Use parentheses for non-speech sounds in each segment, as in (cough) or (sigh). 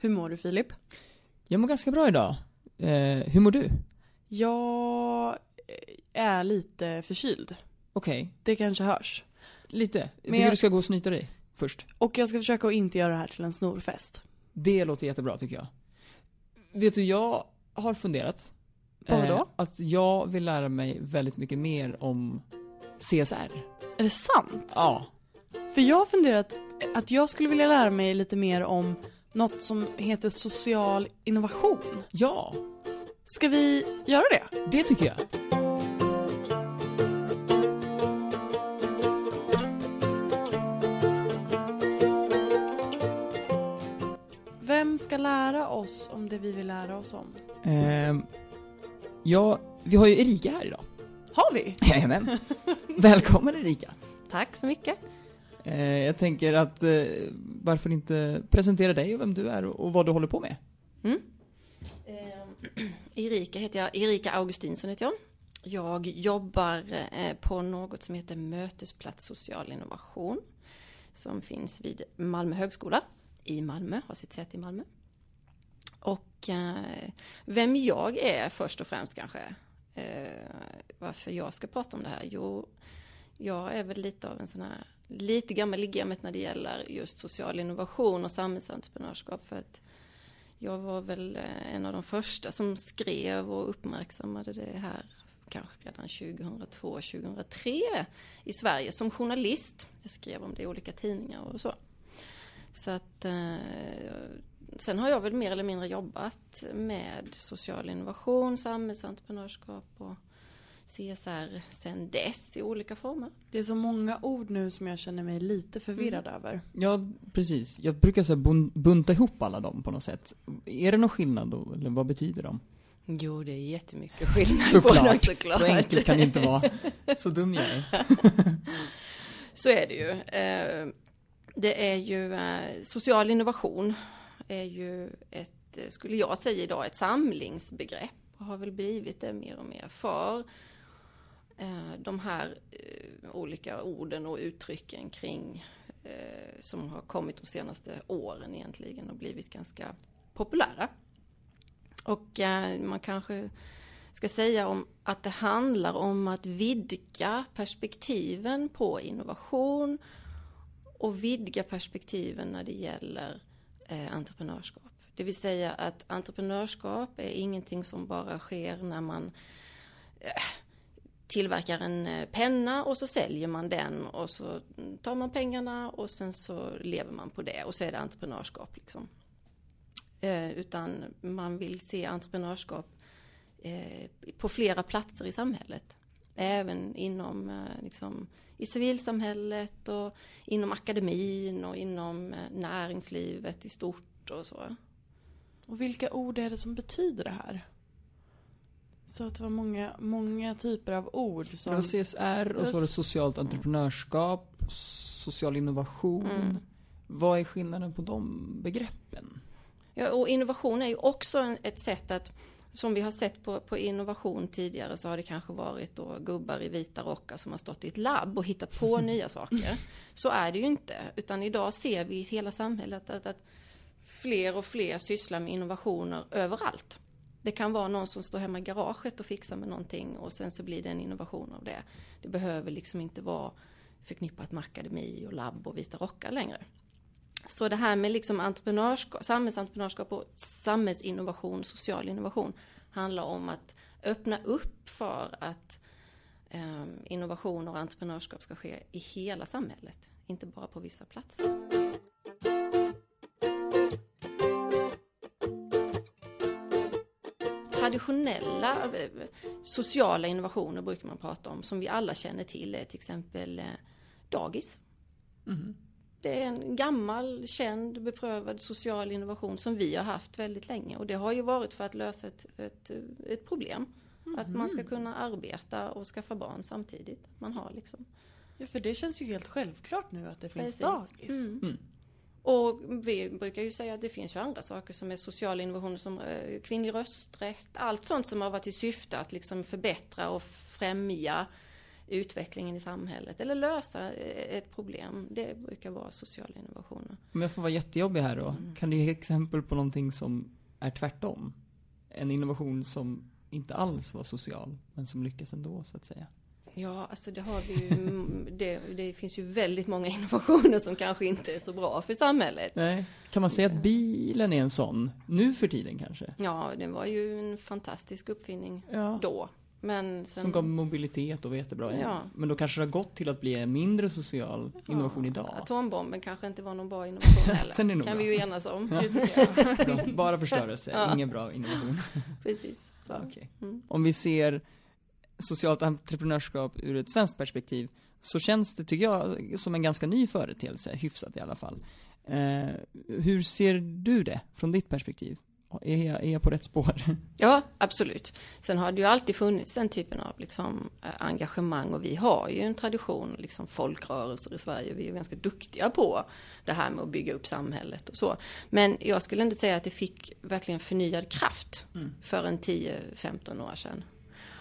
Hur mår du Filip? Jag mår ganska bra idag. Eh, hur mår du? Jag är lite förkyld. Okej, Det kanske hörs. lite. Jag Men tycker jag- du ska gå och snyta dig först. Och jag ska försöka att inte göra det här till en snorfest. Det låter jättebra tycker jag. Vet du, jag har funderat. På vad då? att jag vill lära mig väldigt mycket mer om CSR. Är det sant? Ja. För jag har funderat att jag skulle vilja lära mig lite mer om något som heter social innovation. Ja, Ska vi göra det? det tycker jag. Vem ska lära oss om det vi vill lära oss om? Ehm, ja, vi har ju Erika här idag. Har vi? Jajamän. Välkommen Erika. Tack så mycket. Eh, jag tänker att eh, varför inte presentera dig och vem du är och, och vad du håller på med? Mm. Eh, (clears throat) Erika heter jag, Erika Augustinsson heter jag. Jag jobbar eh, på något som heter Mötesplats social innovation. Som finns vid Malmö högskola i Malmö, har sitt säte i Malmö. Och eh, vem jag är först och främst kanske. Eh, varför jag ska prata om det här? Jo, jag är väl lite av en sån här, lite gammal i gamet när det gäller just social innovation och samhällsentreprenörskap. För att jag var väl eh, en av de första som skrev och uppmärksammade det här kanske redan 2002, 2003 i Sverige som journalist. Jag skrev om det i olika tidningar och så. Så att eh, sen har jag väl mer eller mindre jobbat med social innovation, samhällsentreprenörskap och CSR sen dess i olika former. Det är så många ord nu som jag känner mig lite förvirrad över. Ja, precis. Jag brukar så bunta ihop alla dem på något sätt. Är det någon skillnad då, eller vad betyder de? Jo, det är jättemycket skillnad på dem Såklart. såklart. Så enkelt kan det inte vara. Så dum jag är. (laughs) Så är det ju. Eh, Det är ju eh, social innovation är ju ett, skulle jag säga idag, ett samlingsbegrepp och har väl blivit det mer och mer för Eh, de här eh, olika orden och uttrycken kring eh, som har kommit de senaste åren egentligen och blivit ganska populära. Och eh, man kanske ska säga om att det handlar om att vidga perspektiven på innovation och vidga perspektiven när det gäller eh, entreprenörskap. Det vill säga att entreprenörskap är ingenting som bara sker när man eh, tillverkar en eh, penna och så säljer man den och så tar man pengarna och sen så lever man på det och så är det entreprenörskap liksom. Eh, utan man vill se entreprenörskap eh, på flera platser i samhället. Även inom eh, liksom, i civilsamhället och inom akademin och inom eh, näringslivet i stort och så. Och vilka ord är det som betyder det här? Så att det var många, många typer av ord Det som... var CSR och så var det socialt entreprenörskap, social innovation. Mm. Vad är skillnaden på de begreppen? Ja, och innovation är ju också ett sätt att, som vi har sett på, på innovation tidigare, så har det kanske varit då gubbar i vita rockar som har stått i ett labb och hittat på (laughs) nya saker. Så är det ju inte, utan idag ser vi i hela samhället att, att fler och fler sysslar med innovationer överallt. Det kan vara någon som står hemma i garaget och fixar med någonting och sen så blir det en innovation av det. Det behöver liksom inte vara förknippat med akademi och labb och vita rockar längre. Så det här med liksom entreprenörskap, samhällsentreprenörskap och samhällsinnovation, social innovation handlar om att öppna upp för att eh, innovation och entreprenörskap ska ske i hela samhället, inte bara på vissa platser. Traditionella eh, sociala innovationer brukar man prata om, som vi alla känner till, är till exempel eh, dagis. Mhm. Det är en gammal, känd, beprövad social innovation som vi har haft väldigt länge. Och det har ju varit för att lösa ett, ett, ett problem. Att man ska kunna arbeta och skaffa barn samtidigt. Man har liksom. Ja, för det känns ju helt självklart nu att det finns Precis. dagis. Mm. Mm. Och vi brukar ju säga att det finns ju andra saker som är sociala innovationer som eh, kvinnlig rösträtt. Allt sånt som har varit i syfte att liksom förbättra och främja utvecklingen i samhället eller lösa eh, ett problem. Det brukar vara sociala innovationer. Om jag får vara jättejobbig här då. Kan du ge exempel på någonting som är tvärtom? En innovation som inte alls var social, men som lyckas ändå så att säga. Ja, alltså det har vi ju, (laughs) det, det finns ju väldigt många (laughs) innovationer som kanske inte är så bra för samhället. Nej. Kan man säga att bilen är en sån, nu för tiden kanske? Ja, det var ju en fantastisk uppfinning Ja. då. Men sen... Som gav mobilitet och var jättebra. Ja. Men då kanske det har gått till att bli en mindre social innovation idag. Atombomben kanske inte var någon bra innovation (laughs) heller. Den är nog kan bra. vi ju enas om. Bra. Bara förstörelse, Ja. ingen bra innovation. Precis. Så. Ja, okej. Mm. Om vi ser socialt entreprenörskap ur ett svenskt perspektiv så känns det, tycker jag, som en ganska ny företeelse, hyfsat i alla fall. Eh, hur ser du det från ditt perspektiv? Är jag, är jag på rätt spår? (laughs) Ja, absolut. Sen har det ju alltid funnits den typen av liksom, eh, engagemang och vi har ju en tradition, liksom folkrörelser i Sverige. Vi är ganska duktiga på det här med att bygga upp samhället och så. Men jag skulle ändå säga att det fick verkligen förnyad kraft för en 10-15 år sedan.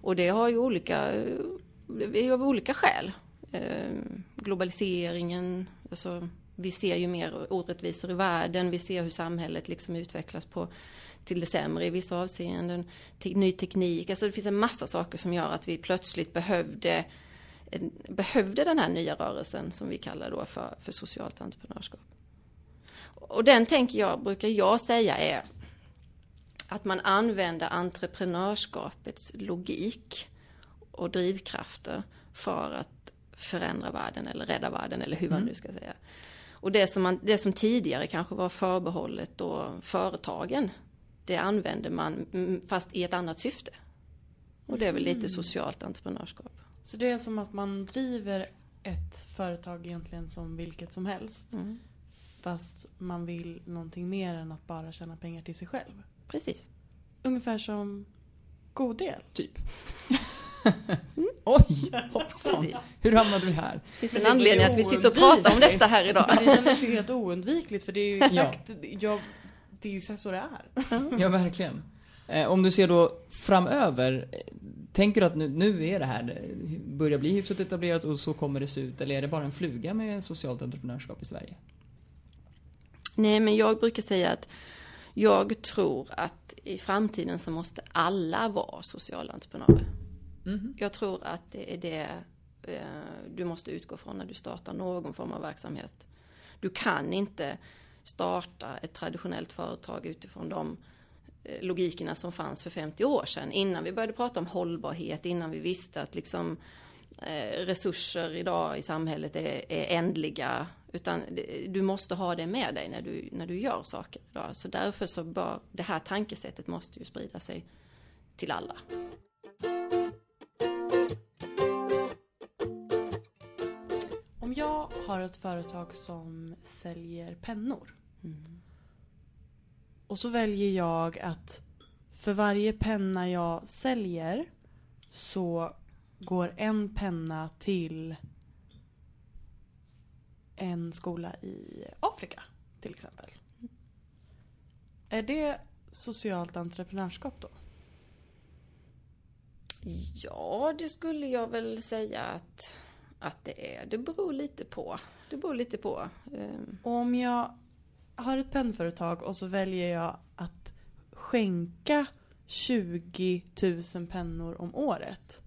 Och det har ju olika, eh, det är ju av olika skäl. Eh, globaliseringen, alltså vi ser ju mer orättvisor i världen, vi ser hur samhället liksom utvecklas på till det sämre i vissa avseenden. Te ny teknik, alltså det finns en massa saker som gör att vi plötsligt behövde behövde den här nya rörelsen som vi kallar då för, för socialt entreprenörskap. Och den tänker jag, brukar jag säga är att man använder entreprenörskapets logik och drivkrafter för att förändra världen eller rädda världen eller hur man nu ska säga. Och det som, man, det som tidigare kanske var förbehållet då företagen, det använder man mm, fast i ett annat syfte. Och det är väl lite socialt entreprenörskap. Så det är som att man driver ett företag egentligen som vilket som helst. Mm. Fast man vill någonting mer än att bara tjäna pengar till sig själv. Precis. Ungefär som god del. Typ. (laughs) Oj, hoppsan. Precis. Hur hamnade vi här? Det finns en det anledning att vi sitter och pratar om detta här idag. Men det kändes ju helt oundvikligt för det är ju exakt, jag, det är ju exakt så det är. Ja, verkligen. Eh, om du ser då framöver, eh, tänker du att nu, nu är det här, börjar bli hyfsat etablerat och så kommer det se ut? Eller är det bara en fluga med socialt entreprenörskap i Sverige? Nej, men jag brukar säga att jag tror att i framtiden så måste alla vara sociala entreprenörer. Mhm. Jag tror att det är det eh, du måste utgå från när du startar någon form av verksamhet. Du kan inte starta ett traditionellt företag utifrån de eh, logikerna som fanns för 50 år sedan. Innan vi började prata om hållbarhet, innan vi visste att liksom resurser idag i samhället är, är ändliga. Utan du måste ha det med dig när du, när du gör saker idag. Så därför så bör det här tankesättet måste ju sprida sig till alla. Om jag har ett företag som säljer pennor. Och så väljer jag att för varje penna jag säljer så går en penna till en skola i Afrika till exempel. Är det socialt entreprenörskap då? Ja, det skulle jag väl säga att, att det är. Det beror lite på. Det beror lite på. Ehm, om jag har ett pennföretag och så väljer jag att skänka 20 000 pennor om året.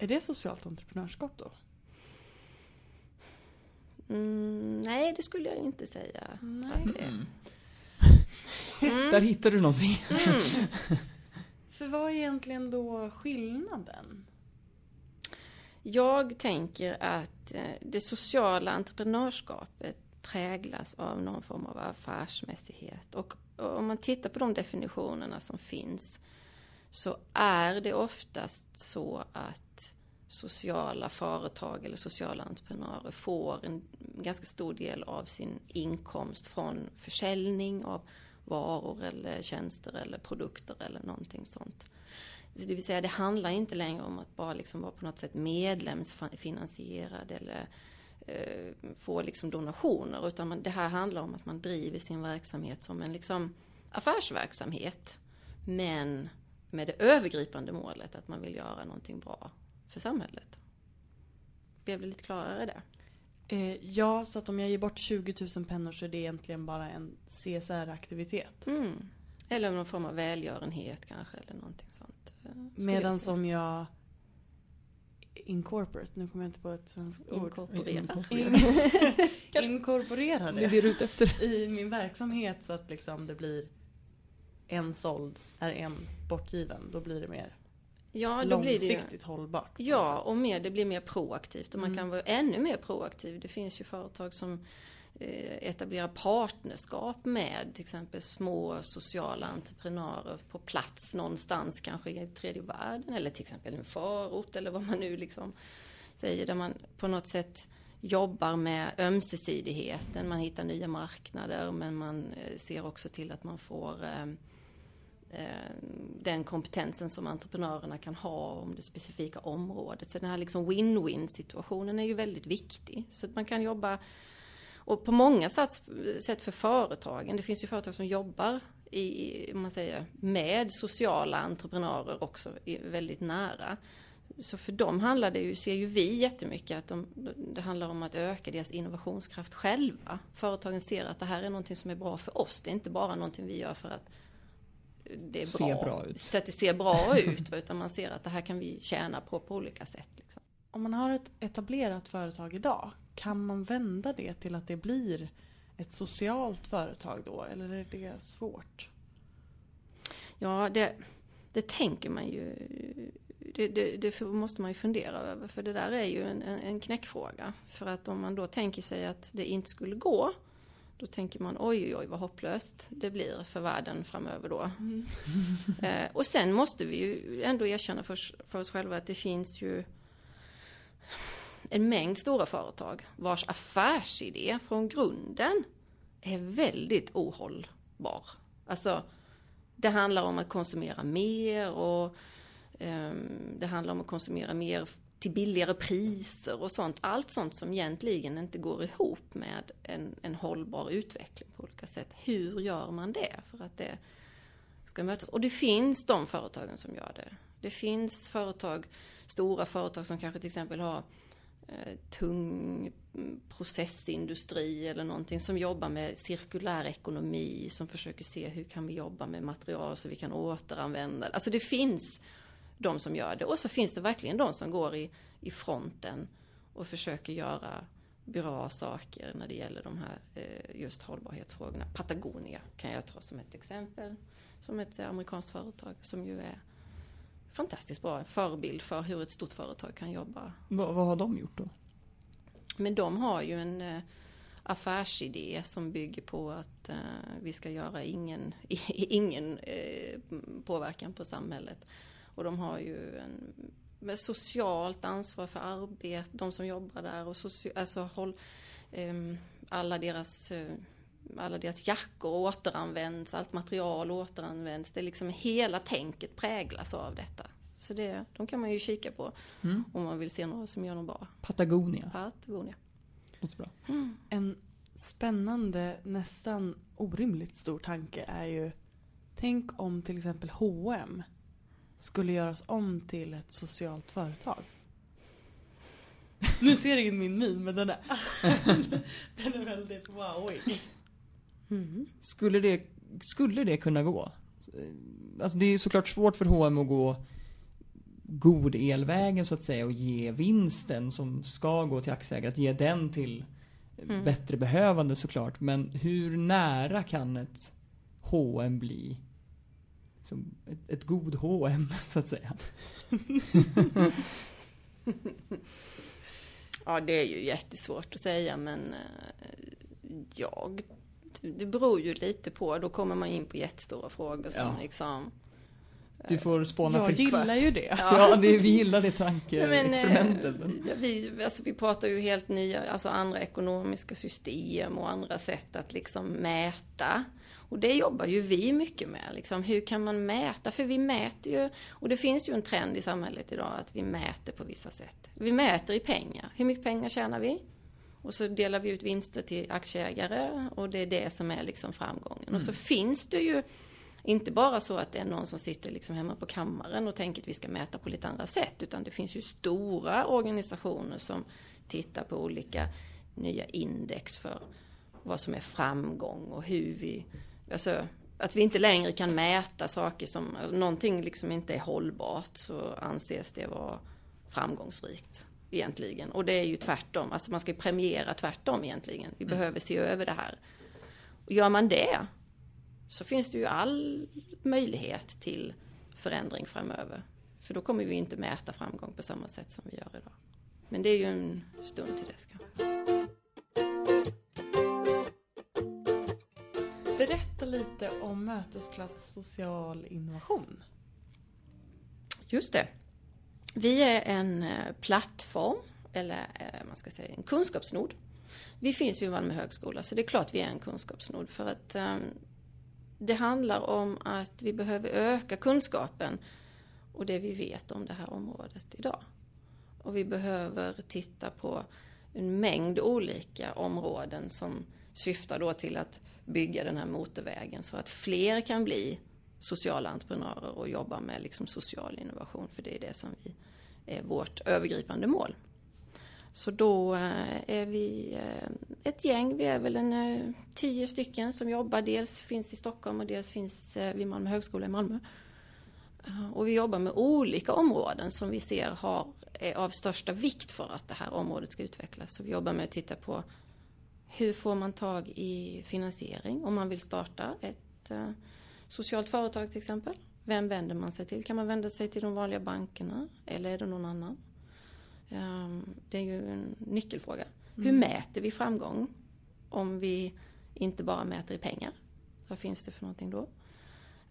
Är det socialt entreprenörskap då? Mm, nej, det skulle jag inte säga att det är. Mm. Mm. Där hittar du någonting. (laughs) För vad är egentligen då skillnaden? Jag tänker att eh, det sociala entreprenörskapet präglas av någon form av affärsmässighet. Och och om man tittar på de definitionerna som finns så är det oftast så att sociala företag eller sociala entreprenörer får en ganska stor del av sin inkomst från försäljning av varor eller tjänster eller produkter eller någonting sånt. Så det vill säga, det handlar inte längre om att bara liksom vara på något sätt medlemsfinansierad eller eh, få liksom donationer, utan man, det här handlar om att man driver sin verksamhet som en liksom affärsverksamhet. Men med det övergripande målet att man vill göra någonting bra för samhället. Blev det lite klarare där? Eh, ja, så att om jag ger bort 20 000 pennor så är det egentligen bara en CSR-aktivitet. Mm. Eller någon form av välgörenhet kanske eller någonting sånt. eh, Medan som jag incorporate, nu kommer jag inte på ett svenskt ord. Inkorporera. Inkorporera (laughs) Det är det det du är ute efter. i min verksamhet så att liksom det blir en såld är en bortgiven. Då blir det mer Ja, då blir det långsiktigt hållbart. Ja, och mer, det blir mer proaktivt och man Mm. kan vara ännu mer proaktiv. Det finns ju företag som eh, etablerar partnerskap med till exempel små sociala entreprenörer på plats någonstans, kanske i tredje världen eller till exempel en förort eller vad man nu liksom säger, där man på något sätt jobbar med ömsesidigheten, man hittar nya marknader men man eh, ser också till att man får eh, Eh, den kompetensen som entreprenörerna kan ha om det specifika området. Så den här liksom win-win situationen är ju väldigt viktig. Så att man kan jobba, och på många sätt, sätt för företagen, det finns ju företag som jobbar i, man säger, med sociala entreprenörer också i- väldigt nära. Så för dem handlar det ju, ser ju vi jättemycket att de, det handlar om att öka deras innovationskraft själva. Företagen ser att det här är någonting som är bra för oss. Det är inte bara någonting vi gör för att det är Ser bra, bra ut. så att det ser bra ut. Utan man ser att det här kan vi tjäna på på olika sätt. Liksom. Om man har ett etablerat företag idag, kan man vända det till att det blir ett socialt företag då? Eller är det svårt? Ja, det, det tänker man ju. Det, det, det måste man ju fundera över. För det där är ju en, en, en knäckfråga. För att om man då tänker sig att det inte skulle gå. Då tänker man oj, oj, oj vad hopplöst det blir för världen framöver då. Eh, och sen måste vi ju ändå erkänna för, för oss själva att det finns ju en mängd stora företag vars affärsidé från grunden är väldigt ohållbar. Alltså, det handlar om att konsumera mer och ehm, det handlar om att konsumera mer till billigare priser och sånt. Allt sånt som egentligen inte går ihop med en, en hållbar utveckling på olika sätt. Hur gör man det för att det ska mötas? Och det finns de företagen som gör det. Det finns företag, stora företag som kanske till exempel har eh, tung processindustri eller någonting som jobbar med cirkulär ekonomi, som försöker se hur kan vi jobba med material så vi kan återanvända. Alltså det finns de som gör det. Och så finns det verkligen de som går i, i fronten och försöker göra bra saker när det gäller de här eh, just hållbarhetsfrågorna. Patagonia kan jag ta som ett exempel. Som ett eh, amerikanskt företag som ju är fantastiskt bra förebild för hur ett stort företag kan jobba Vad, vad har de gjort då? men de har ju en eh, affärsidé som bygger på att eh, vi ska göra ingen, (laughs) ingen eh, påverkan på samhället. Och de har ju en med socialt ansvar för arbete, de som jobbar där och soci, alltså håll, ehm, alla deras eh, alla deras jackor återanvänds, allt material återanvänds. Det är liksom hela tänket präglas av detta. Så det, de kan man ju kika på Mm. om man vill se några som gör något bra. Patagonia. Patagonia. Låter bra. En spännande, nästan orimligt stor tanke är ju Tänk om till exempel H&M skulle göras om till ett socialt företag. (laughs) Nu ser ingen min min men den är, (laughs) den är väldigt wowig. Mm. Skulle det, skulle det kunna gå? Alltså det är såklart svårt för H&M att gå god elvägen så att säga och ge vinsten som ska gå till aktieägare, att ge den till Mm. bättre behövande såklart. Men hur nära kan ett H&M bli? Som ett, ett god H&M så att säga. (laughs) Ja, det är ju jättesvårt att säga men eh, jag, det beror ju lite på, då kommer man in på jättestora frågor som Ja. liksom Du får spåna Jag fritt. gillar ju det. (laughs) Ja, det, vi gillar det tankeexperimentet. eh, vi, alltså, vi pratar ju helt nya, alltså andra ekonomiska system och andra sätt att liksom mäta. Och det jobbar ju vi mycket med. Liksom, hur kan man mäta? För vi mäter ju, och det finns ju en trend i samhället idag att vi mäter på vissa sätt. Vi mäter i pengar. Hur mycket pengar tjänar vi? Och så delar vi ut vinster till aktieägare och det är det som är liksom framgången. Och så finns det ju Inte bara så att det är någon som sitter liksom hemma på kammaren och tänker att vi ska mäta på lite andra sätt, utan det finns ju stora organisationer som tittar på olika nya index för vad som är framgång och hur vi, alltså att vi inte längre kan mäta saker som, någonting liksom inte är hållbart så anses det vara framgångsrikt egentligen. Och det är ju tvärtom, alltså man ska premiera tvärtom egentligen. Vi mm. behöver se över det här. Och gör man det så finns det ju all möjlighet till förändring framöver. För då kommer vi inte mäta framgång på samma sätt som vi gör idag. Men det är ju en stund till dess kanske. Berätta lite om Mötesplats social innovation. Just det. Vi är en eh, plattform, eller eh, man ska säga en kunskapsnod. Vi finns vid Malmö högskola, så det är klart vi är en kunskapsnod. För att um, det handlar om att vi behöver öka kunskapen och det vi vet om det här området idag. Och vi behöver titta på en mängd olika områden som syftar då till att bygga den här motorvägen så att fler kan bli sociala entreprenörer och jobba med liksom social innovation. För det är det som vi, är vårt övergripande mål. Så då eh, är vi eh, ett gäng, vi är väl en eh, tio stycken som jobbar. Dels finns i Stockholm och dels finns vid Malmö högskola i Malmö. Och vi jobbar med olika områden som vi ser har, är av största vikt för att det här området ska utvecklas. Så vi jobbar med att titta på hur får man tag i finansiering om man vill starta ett socialt företag till exempel. Vem vänder man sig till? Kan man vända sig till de vanliga bankerna eller är det någon annan? Det är ju en nyckelfråga. Mm. Hur mäter vi framgång om vi inte bara mäter i pengar? Vad finns det för någonting då?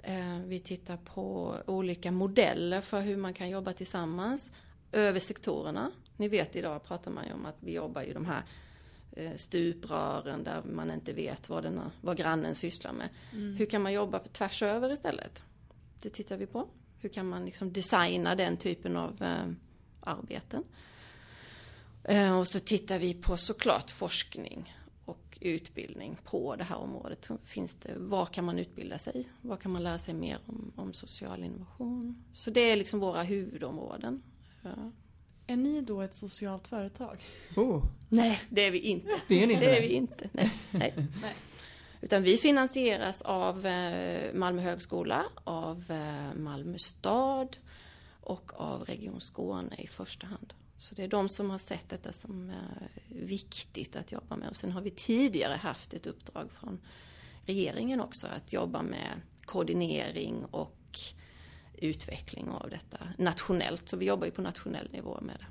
Ehm, vi tittar på olika modeller för hur man kan jobba tillsammans över sektorerna. Ni vet idag pratar man ju om att vi jobbar i de här eh, stuprören där man inte vet vad, den, vad grannen sysslar med. Mm. Hur kan man jobba tvärs över istället? Det tittar vi på. Hur kan man liksom designa den typen av eh, arbeten? Eh, och så tittar vi på såklart forskning och utbildning på det här området. Finns det, var kan man utbilda sig? Var kan man lära sig mer om, om social innovation? Så det är liksom våra huvudområden. Ja. Är ni då ett socialt företag? Oh. Nej, det är vi inte. Det är ni inte? Det är vi inte. Nej. Nej. (laughs) Nej. Utan vi finansieras av eh, Malmö högskola, av eh, Malmö stad och av Region Skåne i första hand. Så det är de som har sett detta som eh, viktigt att jobba med. Och sen har vi tidigare haft ett uppdrag från regeringen också att jobba med koordinering och utveckling av detta nationellt. Så vi jobbar ju på nationell nivå med det.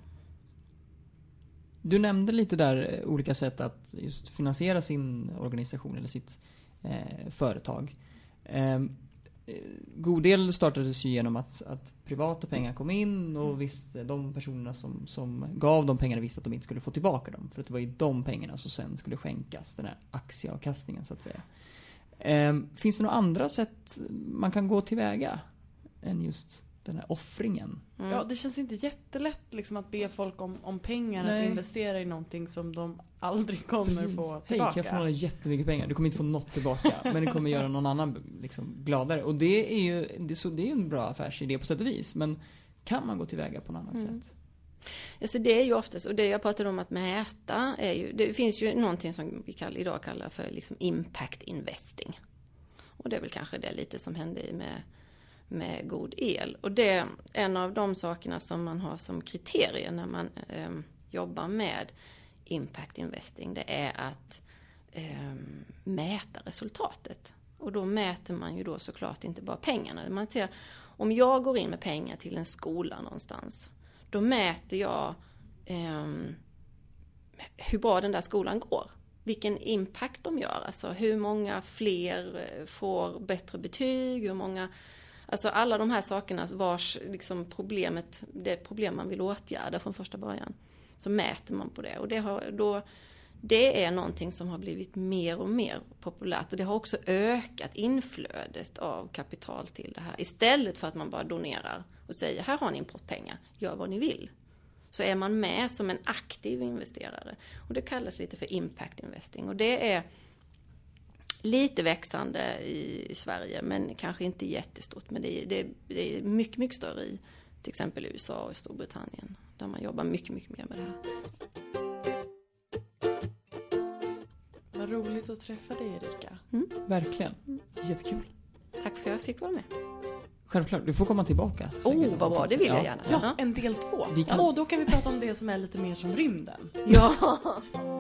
Du nämnde lite där eh, olika sätt att just finansiera sin organisation eller sitt eh, företag. Eh, god del startades ju genom att, att privata pengar kom in och mm. visste de personerna som, som gav de pengarna visste att de inte skulle få tillbaka dem. För att det var ju de pengarna som sen skulle skänkas, den här aktieavkastningen så att säga. Eh, finns det några andra sätt man kan gå tillväga än just den här offringen. Mm. Ja, det känns inte jättelätt liksom att be folk om, om pengar Nej. att investera i någonting som de aldrig kommer Precis. få tillbaka. Hej, kan jag få några jättemycket pengar? Du kommer inte få något tillbaka. (laughs) men det kommer göra någon annan liksom, gladare. Och det är ju det är, så, det är en bra affärsidé på sätt och vis. Men kan man gå tillväga på något annat mm. sätt? Alltså det är ju oftast, och det jag pratade om att mäta, är ju, det finns ju någonting som vi kall, idag kallar för liksom impact investing. Och det är väl kanske det lite som hände med med god el. Och det är en av de sakerna som man har som kriterier när man eh, jobbar med impact investing. Det är att eh, mäta resultatet. Och då mäter man ju då såklart inte bara pengarna. Man ser, om jag går in med pengar till en skola någonstans. Då mäter jag eh, hur bra den där skolan går. Vilken impact de gör. Alltså hur många fler eh, får bättre betyg. Hur många Alltså alla de här sakerna vars liksom problemet, det problem man vill åtgärda från första början. Så mäter man på det och det, har, då, det är någonting som har blivit mer och mer populärt och det har också ökat inflödet av kapital till det här. Istället för att man bara donerar och säger här har ni importpengar, gör vad ni vill. Så är man med som en aktiv investerare. Och det kallas lite för impact investing och det är lite växande i Sverige, men kanske inte jättestort. Men det är, det, är, det är mycket, mycket större i till exempel USA och Storbritannien, där man jobbar mycket, mycket mer med det här. Vad roligt att träffa dig Erika. Verkligen. Jättekul. Tack för att jag fick vara med. Självklart, du får komma tillbaka. Åh, oh, vad bra, det vill jag Ja. gärna. Ja, en del två. Vi kan- Och då kan vi prata om det som är lite mer som rymden. Ja. (laughs)